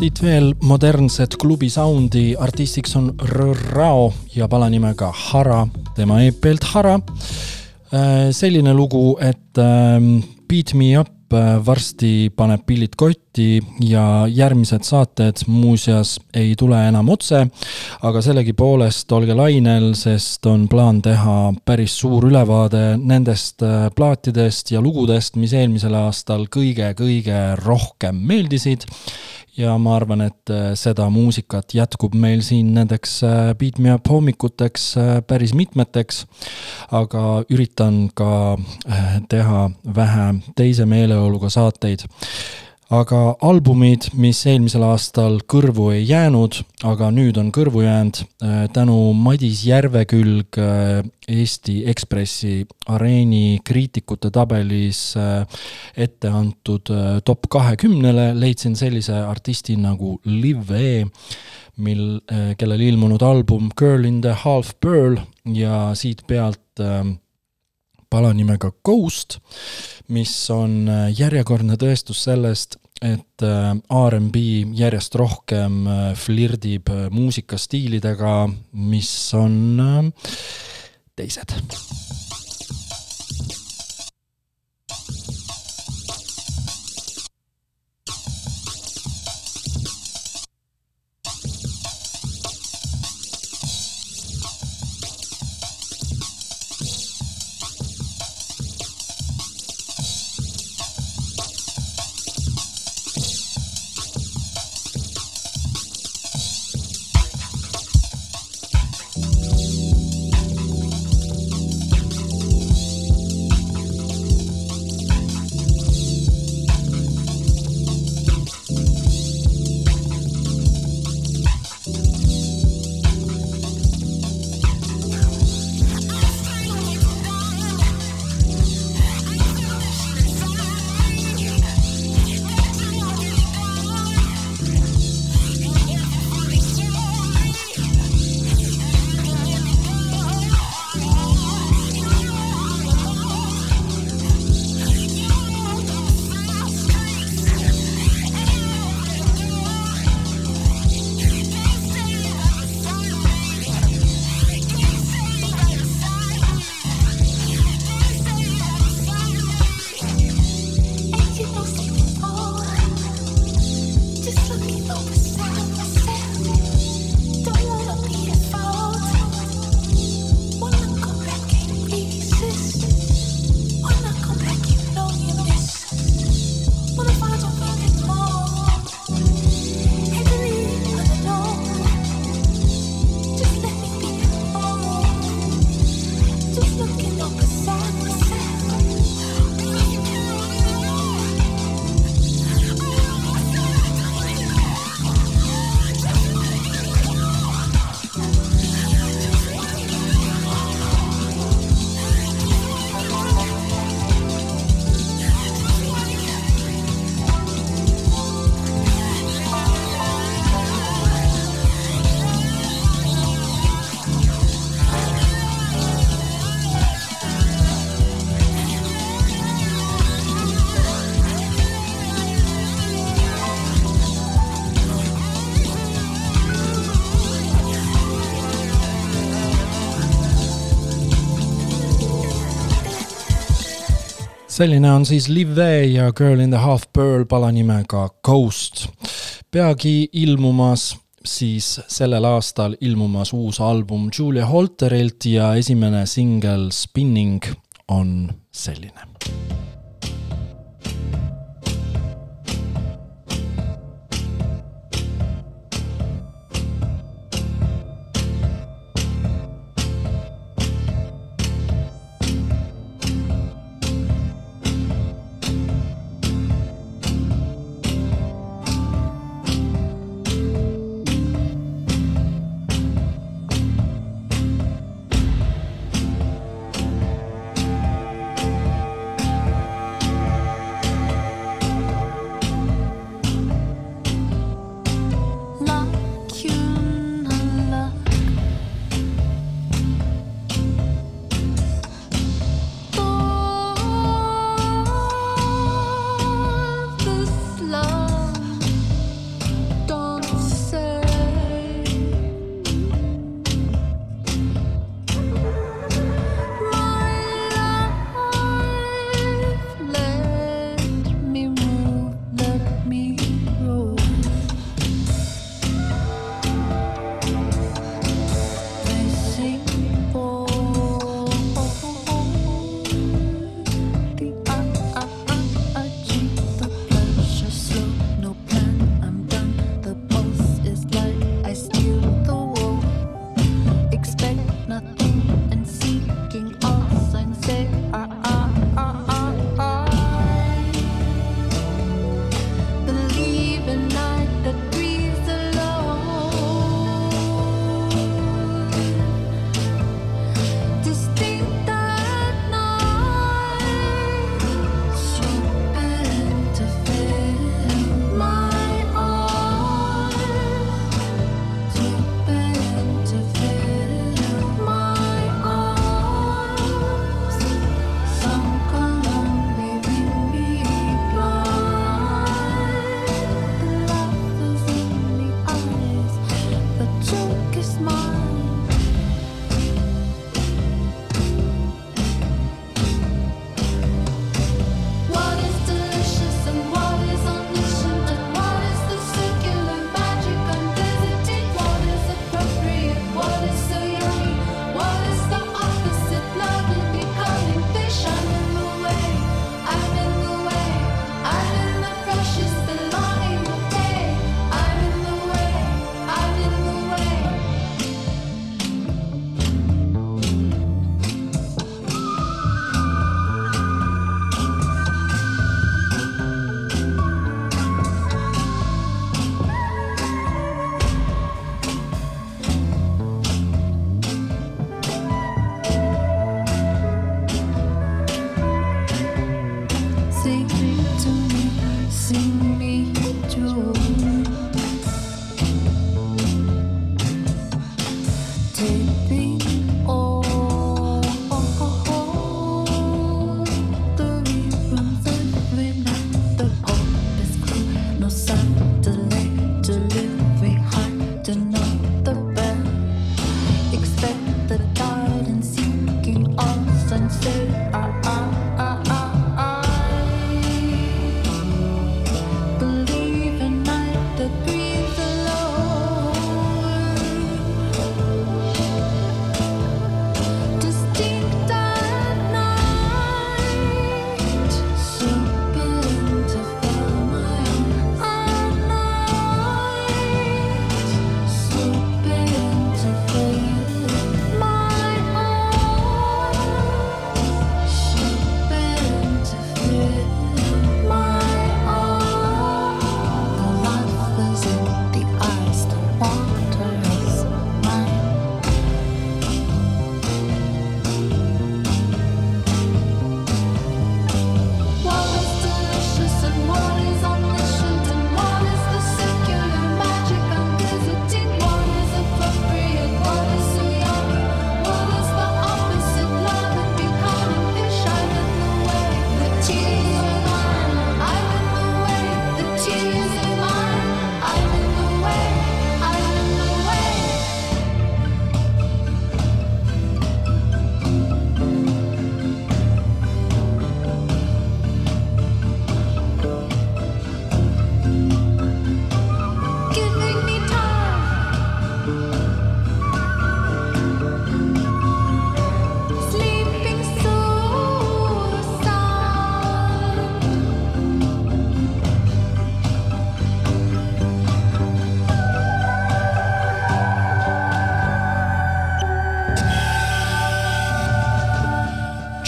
siit veel modernset klubi soundi, artistiks on Rao ja pala nimega Hara, tema EP-lt Hara. Äh, selline lugu, et ähm, Beat me up äh, varsti paneb pillid kotti ja järgmised saated muuseas ei tule enam otse, aga sellegipoolest olge lainel, sest on plaan teha päris suur ülevaade nendest äh, plaatidest ja lugudest, mis eelmisel aastal kõige-kõige rohkem meeldisid. Ja ma arvan, et äh, seda muusikat jätkub meil siin nendeks äh, Beat Me Up hommikuteks päris mitmeteks, aga üritan ka teha vähe teise meeleoluga saateid aga albumid, mis eelmisel aastal kõrvu ei jäänud, aga nüüd on kõrvu jäänud äh, tänu Madis Järvekülg äh, Eesti Ekspressi areeni kriitikute tabelis äh, ette antud top kahekümnele, leidsin sellise artisti nagu Liv E, mil, kellel ilmunud album Girl in the Half Pearl ja siit pealt pala nimega Ghost mis on äh, järjekordne tõestus sellest, et äh, RMB järjest rohkem äh, flirdib muusikastiilidega, mis on teised selline on siis Live There ja Girl in the Half Pearl pala nimega Ghost. peagi ilmumas siis sellel aastal ilmumas uus album Julia Holterilt ja esimene singel Spinning on selline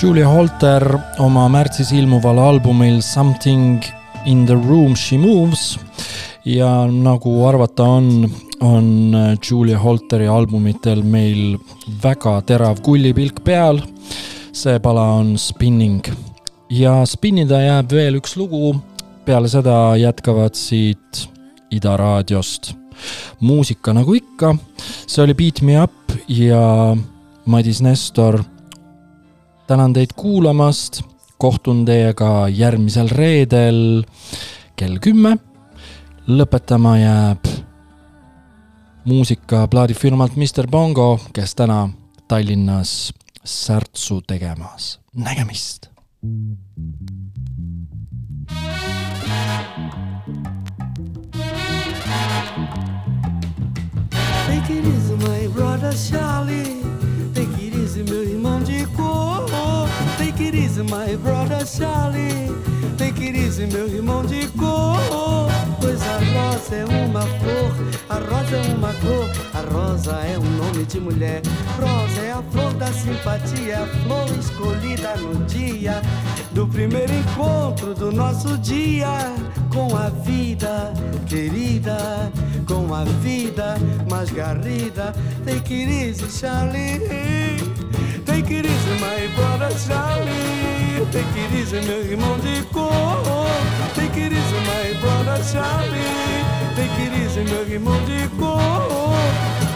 Julia Holter oma märtsis ilmuval albumil Something in the room she moves ja nagu arvata on, on Julia Holteri albumitel meil väga terav kullipilk peal. see pala on Spinning ja spinnida jääb veel üks lugu. peale seda jätkavad siit Ida raadiost muusika nagu ikka. see oli Beat me up ja Madis Nestor tänan teid kuulamast, kohtun teiega järgmisel reedel kell kümme. lõpetama jääb muusika plaadifirmalt Mr Bongo, kes täna Tallinnas särtsu tegemas. nägemist.
Take it easy, my brother Charlie. Easy, meu irmão de cor. Take it easy, my brother Charlie. Take it easy, meu irmão de cor. Pois a rosa é uma flor, a rosa é uma cor, a rosa é um nome de mulher. Rosa é a flor da simpatia, a flor escolhida no dia do primeiro encontro do nosso dia com a vida querida, com a vida mais garrida. Take it easy, Charlie. Take it easy, my brother Charlie. Take it easy, meu irmão de cor. Take it easy, my brother Charlie. Take it easy, meu irmão de cor.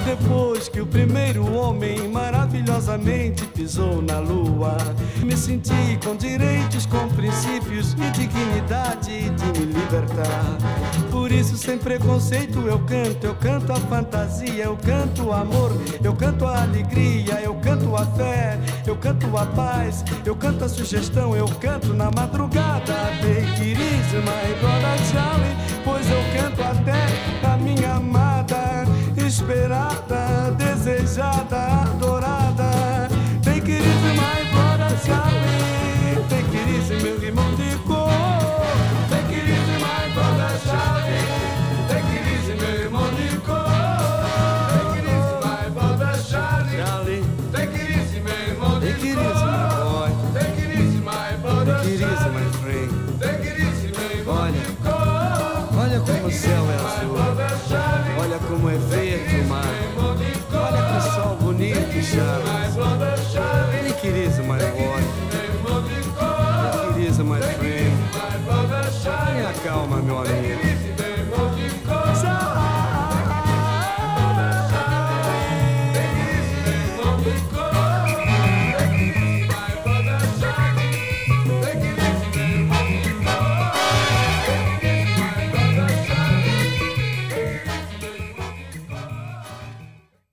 Depois que o primeiro homem maravilhosamente pisou na lua, me senti com direitos, com princípios e dignidade de me libertar. Por isso, sem preconceito, eu canto, eu canto a fantasia, eu canto o amor, eu canto a alegria, eu canto a fé, eu canto a paz, eu canto a sugestão, eu canto na madrugada. Take it easy, my brother Charlie, pois eu canto até a minha amada, esperada, desejada, adorada.